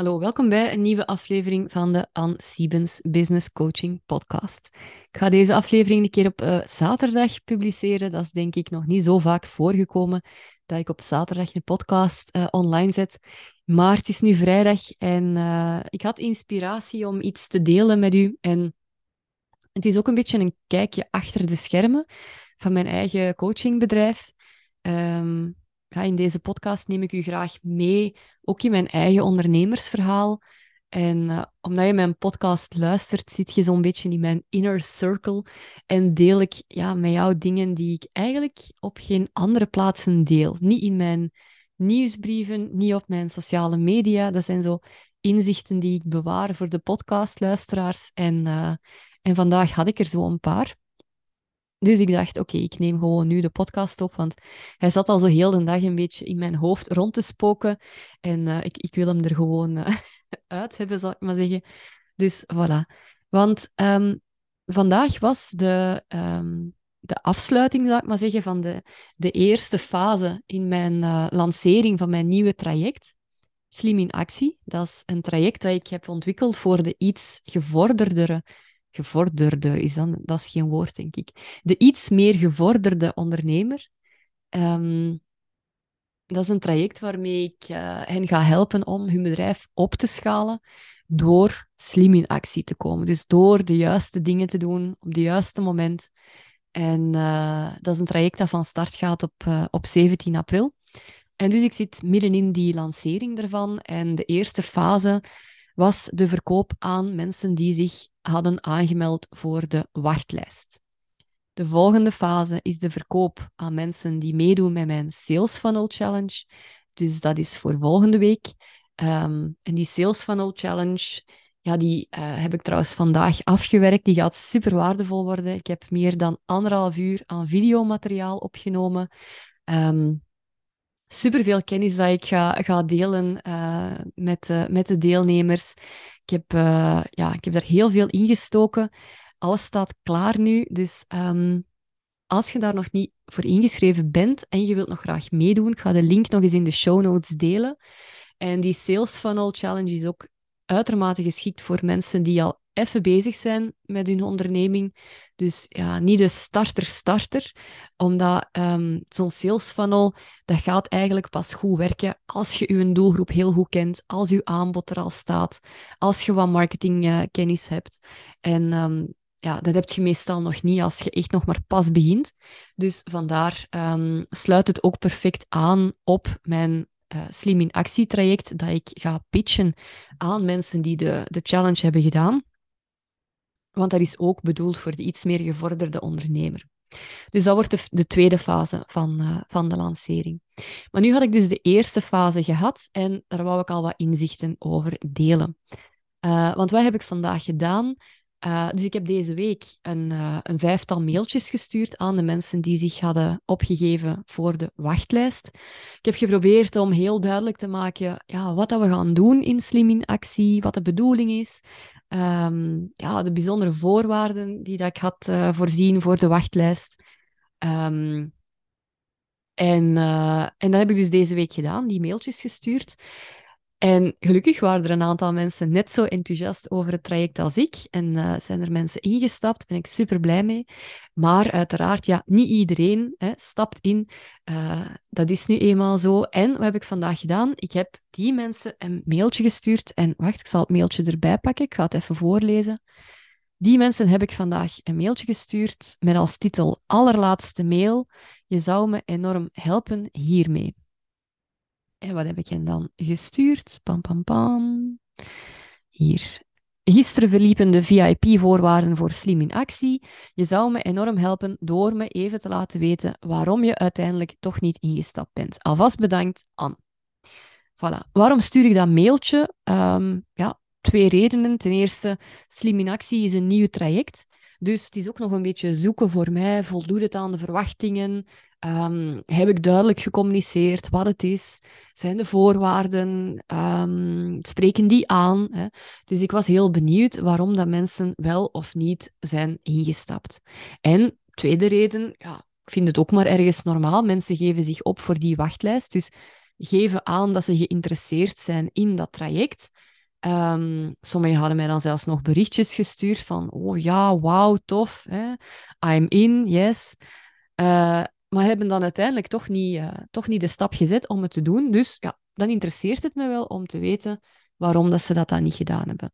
Hallo, welkom bij een nieuwe aflevering van de Ann Siebens Business Coaching Podcast. Ik ga deze aflevering een keer op uh, zaterdag publiceren. Dat is denk ik nog niet zo vaak voorgekomen dat ik op zaterdag een podcast uh, online zet. Maar het is nu vrijdag en uh, ik had inspiratie om iets te delen met u. En het is ook een beetje een kijkje achter de schermen van mijn eigen coachingbedrijf. Um, ja, in deze podcast neem ik u graag mee, ook in mijn eigen ondernemersverhaal. En uh, omdat je mijn podcast luistert, zit je zo'n beetje in mijn inner circle en deel ik ja, met jou dingen die ik eigenlijk op geen andere plaatsen deel. Niet in mijn nieuwsbrieven, niet op mijn sociale media. Dat zijn zo inzichten die ik bewaar voor de podcastluisteraars. En, uh, en vandaag had ik er zo een paar. Dus ik dacht, oké, ik neem gewoon nu de podcast op, want hij zat al zo heel de dag een beetje in mijn hoofd rond te spoken. En uh, ik, ik wil hem er gewoon uh, uit hebben, zal ik maar zeggen. Dus voilà. Want um, vandaag was de, um, de afsluiting, zal ik maar zeggen, van de, de eerste fase in mijn uh, lancering van mijn nieuwe traject. Slim in actie. Dat is een traject dat ik heb ontwikkeld voor de iets gevorderdere gevorderder is dan, dat is geen woord, denk ik. De iets meer gevorderde ondernemer. Um, dat is een traject waarmee ik uh, hen ga helpen om hun bedrijf op te schalen door slim in actie te komen. Dus door de juiste dingen te doen op het juiste moment. En uh, dat is een traject dat van start gaat op, uh, op 17 april. En dus ik zit midden in die lancering ervan. En de eerste fase was de verkoop aan mensen die zich hadden aangemeld voor de wachtlijst. De volgende fase is de verkoop aan mensen die meedoen met mijn Sales Funnel Challenge. Dus dat is voor volgende week. Um, en die Sales Funnel Challenge, ja, die uh, heb ik trouwens vandaag afgewerkt. Die gaat super waardevol worden. Ik heb meer dan anderhalf uur aan videomateriaal opgenomen. Um, superveel kennis dat ik ga, ga delen uh, met, uh, met de deelnemers. Ik heb, uh, ja, ik heb daar heel veel in gestoken. Alles staat klaar nu. Dus um, als je daar nog niet voor ingeschreven bent en je wilt nog graag meedoen, ik ga de link nog eens in de show notes delen. En die Sales Funnel Challenge is ook uitermate geschikt voor mensen die al even bezig zijn met hun onderneming. Dus ja, niet de starter-starter, omdat um, zo'n sales funnel, dat gaat eigenlijk pas goed werken als je je doelgroep heel goed kent, als je aanbod er al staat, als je wat marketingkennis hebt. En um, ja, dat heb je meestal nog niet als je echt nog maar pas begint. Dus vandaar um, sluit het ook perfect aan op mijn uh, Slim in Actie traject dat ik ga pitchen aan mensen die de, de challenge hebben gedaan. Want dat is ook bedoeld voor de iets meer gevorderde ondernemer. Dus dat wordt de, de tweede fase van, uh, van de lancering. Maar nu had ik dus de eerste fase gehad en daar wou ik al wat inzichten over delen. Uh, want wat heb ik vandaag gedaan? Uh, dus ik heb deze week een, uh, een, vijftal mailtjes gestuurd aan de mensen die zich hadden opgegeven voor de wachtlijst. Ik heb geprobeerd om heel duidelijk te maken ja, wat dat we gaan doen in Slim in Actie, wat de bedoeling is, um, ja, de bijzondere voorwaarden die dat ik had uh, voorzien voor de wachtlijst. Um, en, en dat heb ik dus deze week gedaan, die mailtjes gestuurd. En gelukkig waren er een aantal mensen net zo enthousiast over het traject als ik. En uh, zijn er mensen ingestapt, ben ik super blij mee. Maar uiteraard, ja, niet iedereen hè, stapt in. Uh, dat is nu eenmaal zo. En wat heb ik vandaag gedaan? Ik heb die mensen een mailtje gestuurd. En wacht, ik zal het mailtje erbij pakken. Ik ga het even voorlezen. Die mensen heb ik vandaag een mailtje gestuurd met als titel allerlaatste mail. Je zou me enorm helpen hiermee. En wat heb ik hen dan gestuurd? Pam, pam, pam. Hier. Gisteren verliepen de VIP-voorwaarden voor Slim in actie. Je zou me enorm helpen door me even te laten weten waarom je uiteindelijk toch niet ingestapt bent. Alvast bedankt, Anne. Voilà. Waarom stuur ik dat mailtje? Um, ja, twee redenen. Ten eerste, Slim in actie is een nieuw traject. Dus het is ook nog een beetje zoeken voor mij. Voldoet het aan de verwachtingen? Um, heb ik duidelijk gecommuniceerd wat het is? Zijn de voorwaarden? Um, spreken die aan? Hè? Dus ik was heel benieuwd waarom dat mensen wel of niet zijn ingestapt. En tweede reden, ja, ik vind het ook maar ergens normaal. Mensen geven zich op voor die wachtlijst. Dus geven aan dat ze geïnteresseerd zijn in dat traject. Um, sommigen hadden mij dan zelfs nog berichtjes gestuurd van, oh ja, wauw, tof, hè? I'm in, yes. Uh, maar hebben dan uiteindelijk toch niet, uh, toch niet de stap gezet om het te doen. Dus ja, dan interesseert het me wel om te weten waarom dat ze dat dan niet gedaan hebben.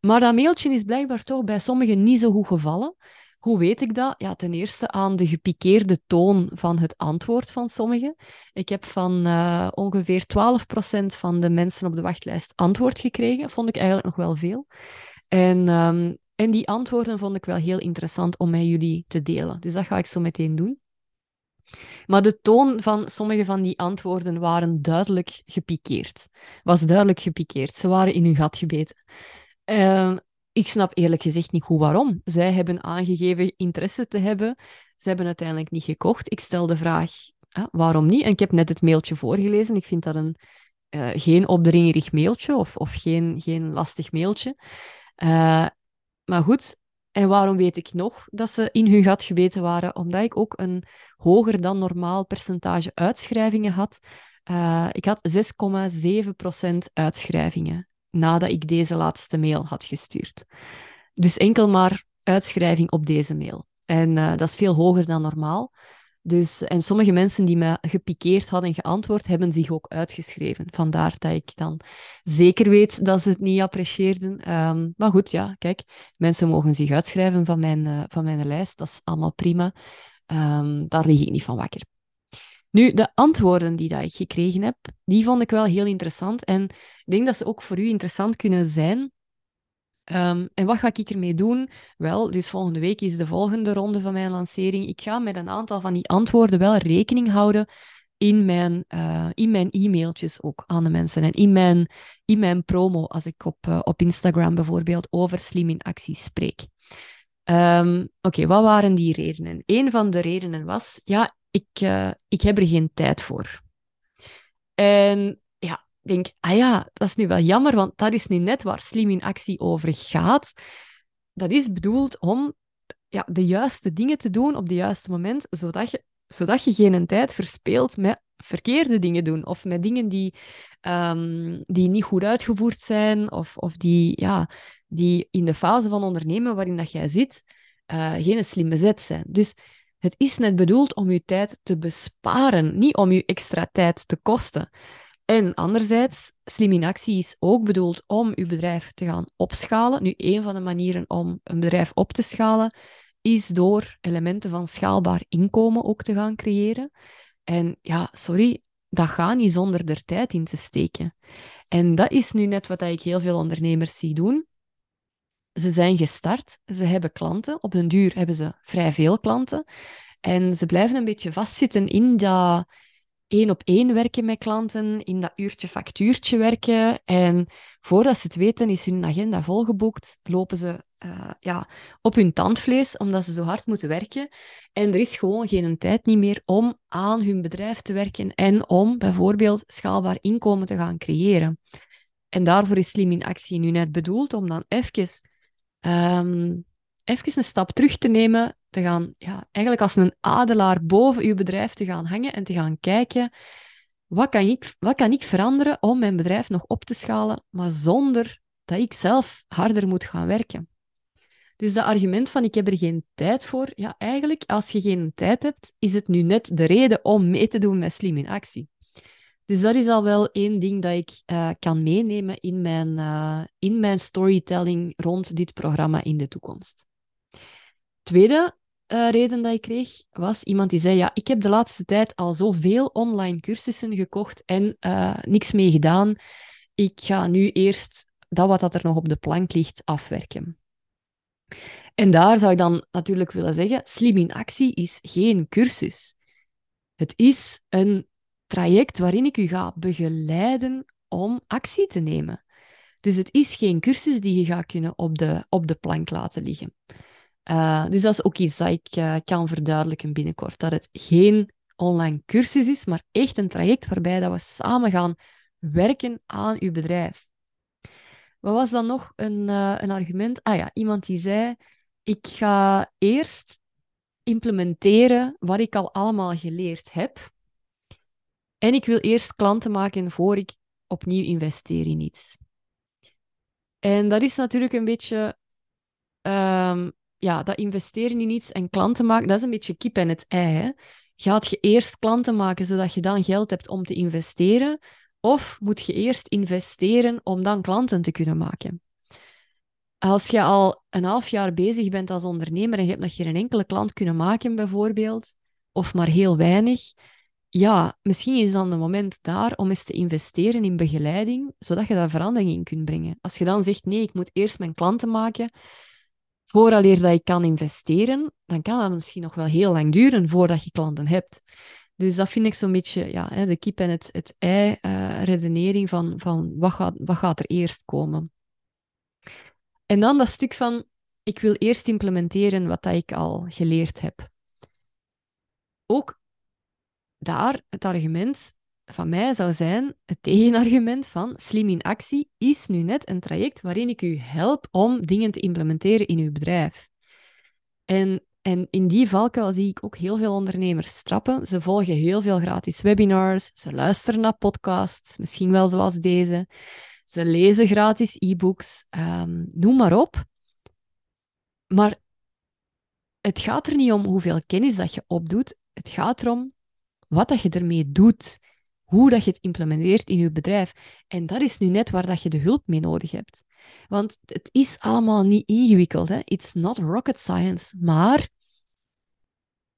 Maar dat mailtje is blijkbaar toch bij sommigen niet zo goed gevallen. Hoe weet ik dat? Ja, ten eerste aan de gepikeerde toon van het antwoord van sommigen. Ik heb van uh, ongeveer 12% van de mensen op de wachtlijst antwoord gekregen. Vond ik eigenlijk nog wel veel. En, um, en die antwoorden vond ik wel heel interessant om met jullie te delen. Dus dat ga ik zo meteen doen. Maar de toon van sommige van die antwoorden waren duidelijk gepikeerd. Was duidelijk gepikeerd. Ze waren in hun gat gebeten. Uh, ik snap eerlijk gezegd niet goed waarom. Zij hebben aangegeven interesse te hebben. Ze hebben uiteindelijk niet gekocht. Ik stel de vraag, waarom niet? En ik heb net het mailtje voorgelezen. Ik vind dat een uh, geen opdringerig mailtje of, of geen, geen lastig mailtje. Uh, maar goed, en waarom weet ik nog dat ze in hun gat gebeten waren? Omdat ik ook een hoger dan normaal percentage uitschrijvingen had. Uh, ik had 6,7% uitschrijvingen nadat ik deze laatste mail had gestuurd. Dus enkel maar uitschrijving op deze mail. En uh, dat is veel hoger dan normaal. Dus, en sommige mensen die me gepikeerd hadden geantwoord, hebben zich ook uitgeschreven. Vandaar dat ik dan zeker weet dat ze het niet apprecieerden. Um, maar goed, ja, kijk, mensen mogen zich uitschrijven van mijn, uh, van mijn lijst. Dat is allemaal prima. Um, daar lig ik niet van wakker. Nu, de antwoorden die dat ik gekregen heb, die vond ik wel heel interessant. En ik denk dat ze ook voor u interessant kunnen zijn. Um, en wat ga ik ermee doen? Wel, dus volgende week is de volgende ronde van mijn lancering. Ik ga met een aantal van die antwoorden wel rekening houden in mijn, uh, in mijn e-mailtjes ook aan de mensen. En in mijn, in mijn promo, als ik op, uh, op Instagram bijvoorbeeld over slim in actie spreek. Um, Oké, wat waren die redenen? Een van de redenen was, ja, ik, uh, ik heb er geen tijd voor. En denk, ah ja, dat is nu wel jammer, want dat is nu net waar Slim in Actie over gaat. Dat is bedoeld om ja, de juiste dingen te doen op het juiste moment, zodat je, zodat je geen tijd verspeelt met verkeerde dingen doen of met dingen die, um, die niet goed uitgevoerd zijn of, of die, ja, die in de fase van ondernemen waarin dat jij zit uh, geen slimme zet zijn. Dus het is net bedoeld om je tijd te besparen, niet om je extra tijd te kosten. En anderzijds, slim in actie is ook bedoeld om je bedrijf te gaan opschalen. Nu, een van de manieren om een bedrijf op te schalen is door elementen van schaalbaar inkomen ook te gaan creëren. En ja, sorry, dat gaat niet zonder er tijd in te steken. En dat is nu net wat ik heel veel ondernemers zie doen. Ze zijn gestart, ze hebben klanten. Op den duur hebben ze vrij veel klanten. En ze blijven een beetje vastzitten in dat één op één werken met klanten, in dat uurtje factuurtje werken. En voordat ze het weten, is hun agenda volgeboekt, lopen ze uh, ja, op hun tandvlees, omdat ze zo hard moeten werken. En er is gewoon geen tijd niet meer om aan hun bedrijf te werken en om bijvoorbeeld schaalbaar inkomen te gaan creëren. En daarvoor is Slim in Actie nu net bedoeld om dan even um, even een stap terug te nemen, te gaan, ja, eigenlijk als een adelaar boven uw bedrijf te gaan hangen en te gaan kijken, wat kan ik, wat kan ik veranderen om mijn bedrijf nog op te schalen, maar zonder dat ik zelf harder moet gaan werken. Dus dat argument van ik heb er geen tijd voor, ja, eigenlijk als je geen tijd hebt, is het nu net de reden om mee te doen met Slim in Actie. Dus dat is al wel één ding dat ik uh, kan meenemen in mijn, uh, in mijn storytelling rond dit programma in de toekomst. Tweede uh, reden dat ik kreeg was iemand die zei: Ja, ik heb de laatste tijd al zoveel online cursussen gekocht en niks mee gedaan. Ik ga nu eerst dat wat dat er nog op de plank ligt afwerken. En daar zou ik dan natuurlijk willen zeggen: Slim in actie is geen cursus. Het is een traject waarin ik u ga begeleiden om actie te nemen. Dus het is geen cursus die je gaat kunnen op de, op de plank laten liggen. Uh, dus dat is ook iets dat ik uh, kan verduidelijken binnenkort. Dat het geen online cursus is, maar echt een traject waarbij dat we samen gaan werken aan uw bedrijf. Wat was dan nog een, uh, een argument? Ah ja, iemand die zei: Ik ga eerst implementeren wat ik al allemaal geleerd heb. En ik wil eerst klanten maken voor ik opnieuw investeer in iets. En dat is natuurlijk een beetje, ehm, ja, dat investeren in iets en klanten maken, dat is een beetje kip en het ei. Hè? Gaat je eerst klanten maken zodat je dan geld hebt om te investeren? Of moet je eerst investeren om dan klanten te kunnen maken? Als je al een half jaar bezig bent als ondernemer en je hebt nog geen enkele klant kunnen maken, bijvoorbeeld, of maar heel weinig, ja, misschien is dan het moment daar om eens te investeren in begeleiding, zodat je daar verandering in kunt brengen. Als je dan zegt, nee, ik moet eerst mijn klanten maken, vooraleer dat ik kan investeren, dan kan dat misschien nog wel heel lang duren voordat je klanten hebt. Dus dat vind ik zo'n beetje ja, de kip en het, het ei uh, redenering van, van wat, gaat, wat gaat er eerst komen. En dan dat stuk van, ik wil eerst implementeren wat dat ik al geleerd heb. Ook daar het argument van mij zou zijn, het tegenargument van slim in actie is nu net een traject waarin ik u help om dingen te implementeren in uw bedrijf. En, en in die valkuil zie ik ook heel veel ondernemers trappen. Ze volgen heel veel gratis webinars, ze luisteren naar podcasts, misschien wel zoals deze. Ze lezen gratis e-books, um, noem maar op. Maar het gaat er niet om hoeveel kennis dat je opdoet. Het gaat erom wat dat je ermee doet, hoe dat je het implementeert in je bedrijf. En dat is nu net waar dat je de hulp mee nodig hebt. Want het is allemaal niet ingewikkeld. Hè? It's not rocket science. Maar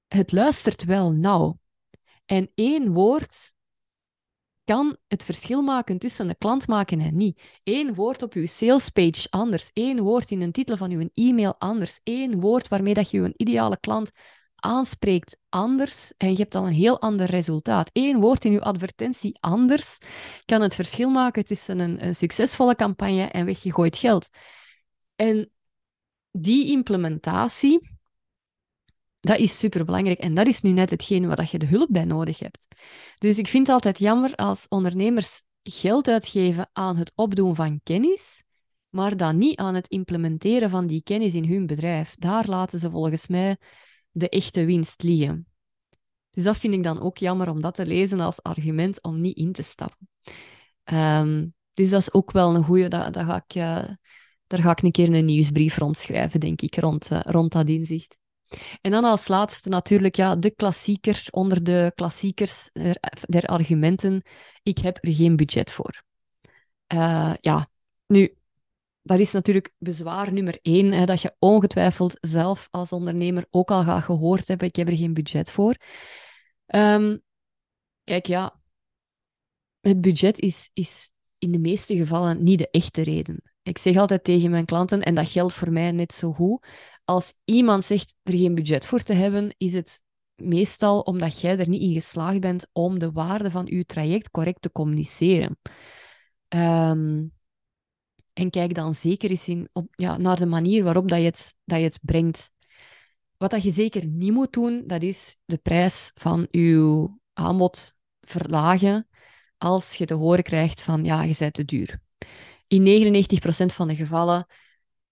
het luistert wel nauw. En één woord kan het verschil maken tussen een klant maken en niet. Eén woord op uw salespage anders. Eén woord in een titel van uw e-mail anders. Eén woord waarmee dat je een ideale klant aanspreekt anders en je hebt dan een heel ander resultaat. Eén woord in je advertentie anders kan het verschil maken tussen een, een succesvolle campagne en weggegooid geld. En die implementatie, dat is superbelangrijk. En dat is nu net hetgeen waar je de hulp bij nodig hebt. Dus ik vind het altijd jammer als ondernemers geld uitgeven aan het opdoen van kennis, maar dan niet aan het implementeren van die kennis in hun bedrijf. Daar laten ze volgens mij de echte winst liggen. Dus dat vind ik dan ook jammer om dat te lezen als argument om niet in te stappen. Ehm, dus dat is ook wel een goede. Daar, ga ik, uh, daar ga ik een keer een nieuwsbrief rondschrijven, denk ik, rond, uh, rond dat inzicht. En dan als laatste natuurlijk ja, de klassieker onder de klassiekers der, argumenten. Ik heb er geen budget voor. Uh, ja, nu, dat is natuurlijk bezwaar nummer één, hè, dat je ongetwijfeld zelf als ondernemer ook al gaat gehoord hebben, ik heb er geen budget voor. Um, kijk, ja, het budget is, is in de meeste gevallen niet de echte reden. Ik zeg altijd tegen mijn klanten, en dat geldt voor mij net zo goed, als iemand zegt er geen budget voor te hebben, is het meestal omdat jij er niet in geslaagd bent om de waarde van je traject correct te communiceren. Um, en kijk dan zeker eens in, op, ja, naar de manier waarop dat je, het, dat je het brengt. Wat dat je zeker niet moet doen, dat is de prijs van je aanbod verlagen als je te horen krijgt van ja, je bent te duur. In 99% van de gevallen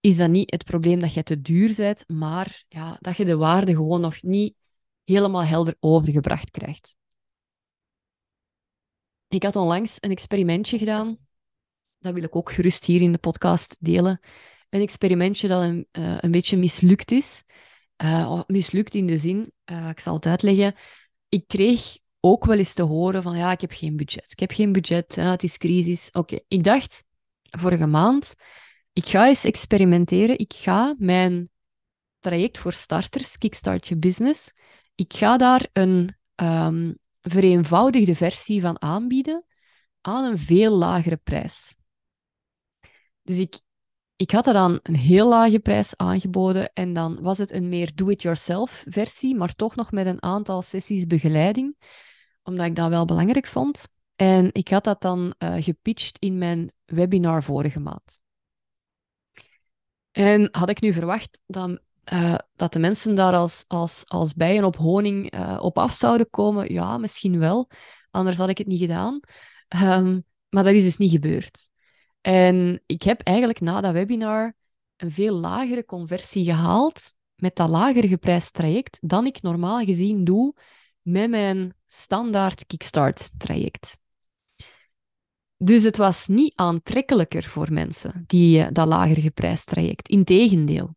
is dat niet het probleem dat je te duur bent, maar ja, dat je de waarde gewoon nog niet helemaal helder overgebracht krijgt. Ik had onlangs een experimentje gedaan dat wil ik ook gerust hier in de podcast delen. Een experimentje dat een, uh, een beetje mislukt is. Uh, mislukt in de zin, uh, ik zal het uitleggen. Ik kreeg ook wel eens te horen van ja, ik heb geen budget. Ik heb geen budget, het is crisis. Oké, ik dacht vorige maand, ik ga eens experimenteren. Ik ga mijn traject voor starters, Kickstart Je Business, ik ga daar een um, vereenvoudigde versie van aanbieden aan een veel lagere prijs. Dus ik, ik had er dan een heel lage prijs aangeboden en dan was het een meer do-it-yourself versie, maar toch nog met een aantal sessies begeleiding, omdat ik dat wel belangrijk vond. En ik had dat dan uh, gepitcht in mijn webinar vorige maand. En had ik nu verwacht dat, uh, dat de mensen daar als, als, als bijen op honing uh, op af zouden komen? Ja, misschien wel. Anders had ik het niet gedaan. Um, maar dat is dus niet gebeurd. En ik heb eigenlijk na dat webinar een veel lagere conversie gehaald met dat lager geprijsd traject dan ik normaal gezien doe met mijn standaard Kickstart traject. Dus het was niet aantrekkelijker voor mensen, die, dat lager geprijsd traject. Integendeel.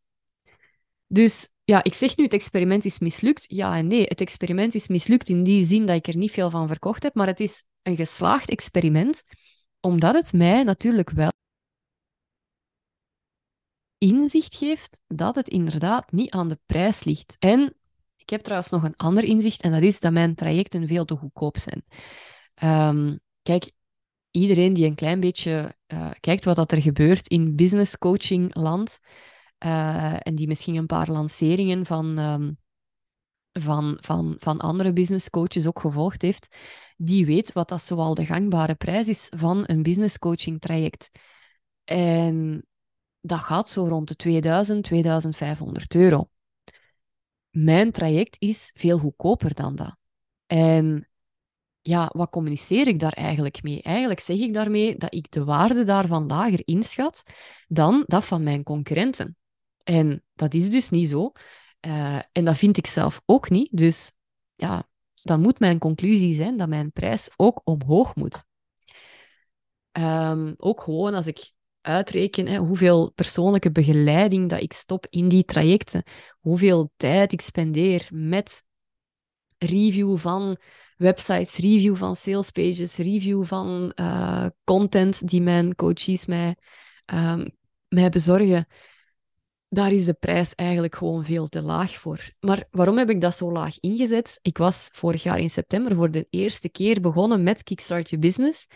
Dus ja, ik zeg nu, het experiment is mislukt. Ja en nee, het experiment is mislukt in die zin dat ik er niet veel van verkocht heb, maar het is een geslaagd experiment, omdat het mij natuurlijk wel inzicht geeft dat het inderdaad niet aan de prijs ligt. En ik heb trouwens nog een ander inzicht, en dat is dat mijn trajecten veel te goedkoop zijn. Um, kijk, iedereen die een klein beetje uh, kijkt wat dat er gebeurt in business coaching land, uh, en die misschien een paar lanceringen van, um, van, van, van andere business coaches ook gevolgd heeft, die weet wat dat zoal de gangbare prijs is van een business coaching traject. En dat gaat zo rond de 2000, 2500 euro. Mijn traject is veel goedkoper dan dat. En ja, wat communiceer ik daar eigenlijk mee? Eigenlijk zeg ik daarmee dat ik de waarde daarvan lager inschat dan dat van mijn concurrenten. En dat is dus niet zo. Uh, en dat vind ik zelf ook niet. Dus ja, dan moet mijn conclusie zijn dat mijn prijs ook omhoog moet. Um, ook gewoon als ik uitreken hè, hoeveel persoonlijke begeleiding dat ik stop in die trajecten, hoeveel tijd ik spendeer met review van websites, review van salespages, review van uh, content die mijn coaches mij, um, mij bezorgen daar is de prijs eigenlijk gewoon veel te laag voor. Maar waarom heb ik dat zo laag ingezet? Ik was vorig jaar in september voor de eerste keer begonnen met Kickstart Your Business.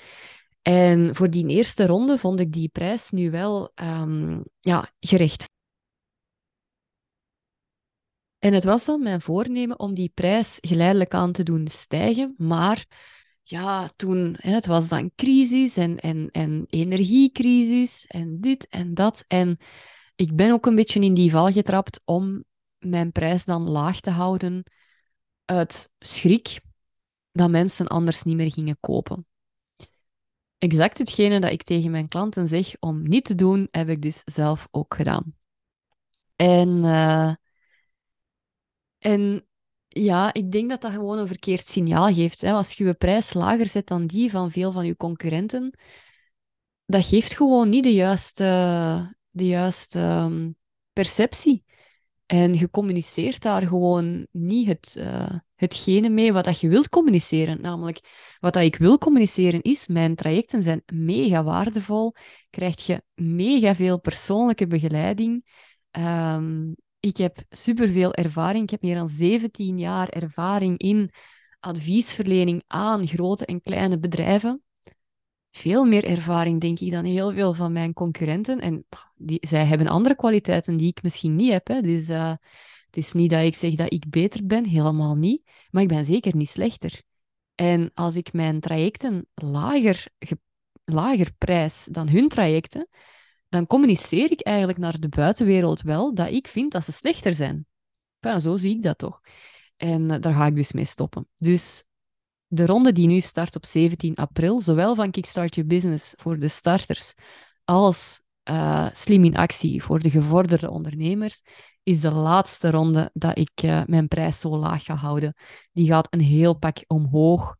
En voor die eerste ronde vond ik die prijs nu wel um, ja, gerecht. En het was dan mijn voornemen om die prijs geleidelijk aan te doen stijgen. Maar ja, toen, het was dan crisis en, en, en energiecrisis en dit en dat. En ik ben ook een beetje in die val getrapt om mijn prijs dan laag te houden uit schrik dat mensen anders niet meer gingen kopen. Exact hetgene dat ik tegen mijn klanten zeg om niet te doen, heb ik dus zelf ook gedaan. En, uh, en ja, ik denk dat dat gewoon een verkeerd signaal geeft. Hè. Als je je prijs lager zet dan die van veel van je concurrenten, dat geeft gewoon niet de juiste, de juiste um, perceptie. En je communiceert daar gewoon niet het, uh, hetgene mee wat dat je wilt communiceren. Namelijk, wat dat ik wil communiceren is, mijn trajecten zijn mega waardevol. Krijg je mega veel persoonlijke begeleiding. Um, ik heb superveel ervaring. Ik heb meer dan 17 jaar ervaring in adviesverlening aan grote en kleine bedrijven veel meer ervaring, denk ik, dan heel veel van mijn concurrenten. En die, zij hebben andere kwaliteiten die ik misschien niet heb. Hè. Dus uh, het is niet dat ik zeg dat ik beter ben, helemaal niet. Maar ik ben zeker niet slechter. En als ik mijn trajecten lager, lager prijs dan hun trajecten, dan communiceer ik eigenlijk naar de buitenwereld wel dat ik vind dat ze slechter zijn. Zo zie ik dat toch. En uh, daar ga ik dus mee stoppen. Dus de ronde die nu start op 17 april, zowel van Kickstart Your Business voor de starters als uh, Slim in Actie voor de gevorderde ondernemers, is de laatste ronde dat ik uh, mijn prijs zo laag ga houden. Die gaat een heel pak omhoog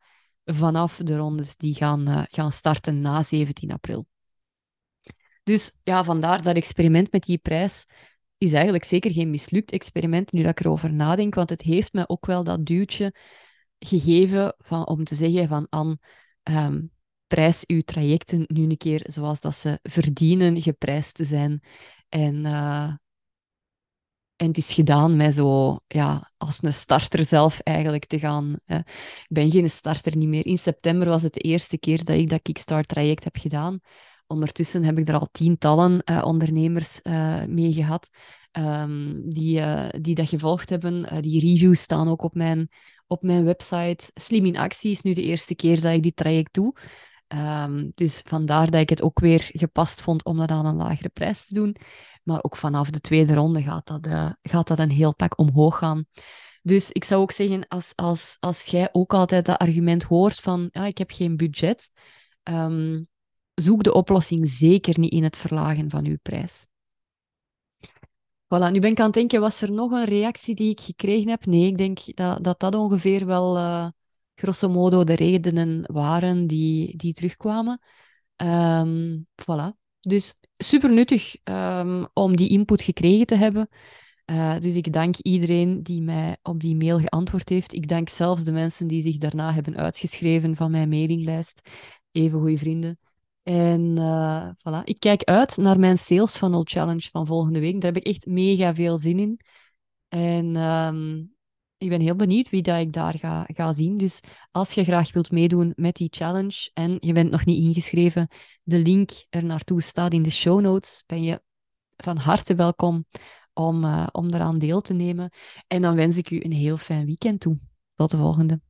vanaf de rondes die gaan, uh, gaan starten na 17 april. Dus ja, vandaar dat experiment met die prijs is eigenlijk zeker geen mislukt experiment, nu dat ik erover nadenk, want het heeft me ook wel dat duwtje gegeven van, om te zeggen van Anne, um, prijs uw trajecten nu een keer zoals dat ze verdienen geprijsd te zijn. En, uh, en het is gedaan met zo, ja, als een starter zelf eigenlijk te gaan. ik ben geen starter niet meer. In september was het de eerste keer dat ik dat Kickstart-traject heb gedaan. Ondertussen heb ik er al tientallen uh, ondernemers uh, mee gehad. Um, die, uh, die dat gevolgd hebben. die reviews staan ook op mijn, op mijn website. Slim in actie is nu de eerste keer dat ik dit traject doe. Um, dus vandaar dat ik het ook weer gepast vond om dat aan een lagere prijs te doen. Maar ook vanaf de tweede ronde gaat dat, uh, gaat dat een heel pak omhoog gaan. Dus ik zou ook zeggen, als, als, als jij ook altijd dat argument hoort van ja, ik heb geen budget, um, zoek de oplossing zeker niet in het verlagen van uw prijs. Voilà, nu ben ik aan het denken, was er nog een reactie die ik gekregen heb? Nee, ik denk dat dat, dat ongeveer wel uh, grosso modo de redenen waren die, die terugkwamen. Um, voilà. Dus super nuttig um, om die input gekregen te hebben. Uh, dus ik dank iedereen die mij op die mail geantwoord heeft. Ik dank zelfs de mensen die zich daarna hebben uitgeschreven van mijn mailinglijst. Even goede vrienden. En uh, voilà. Ik kijk uit naar mijn Sales Funnel Challenge van volgende week. Daar heb ik echt mega veel zin in. En um, ik ben heel benieuwd wie dat ik daar ga, ga zien. Dus als je graag wilt meedoen met die challenge en je bent nog niet ingeschreven, de link er naartoe staat in de show notes. Ben je van harte welkom om, uh, om eraan deel te nemen. En dan wens ik u een heel fijn weekend toe. Tot de volgende.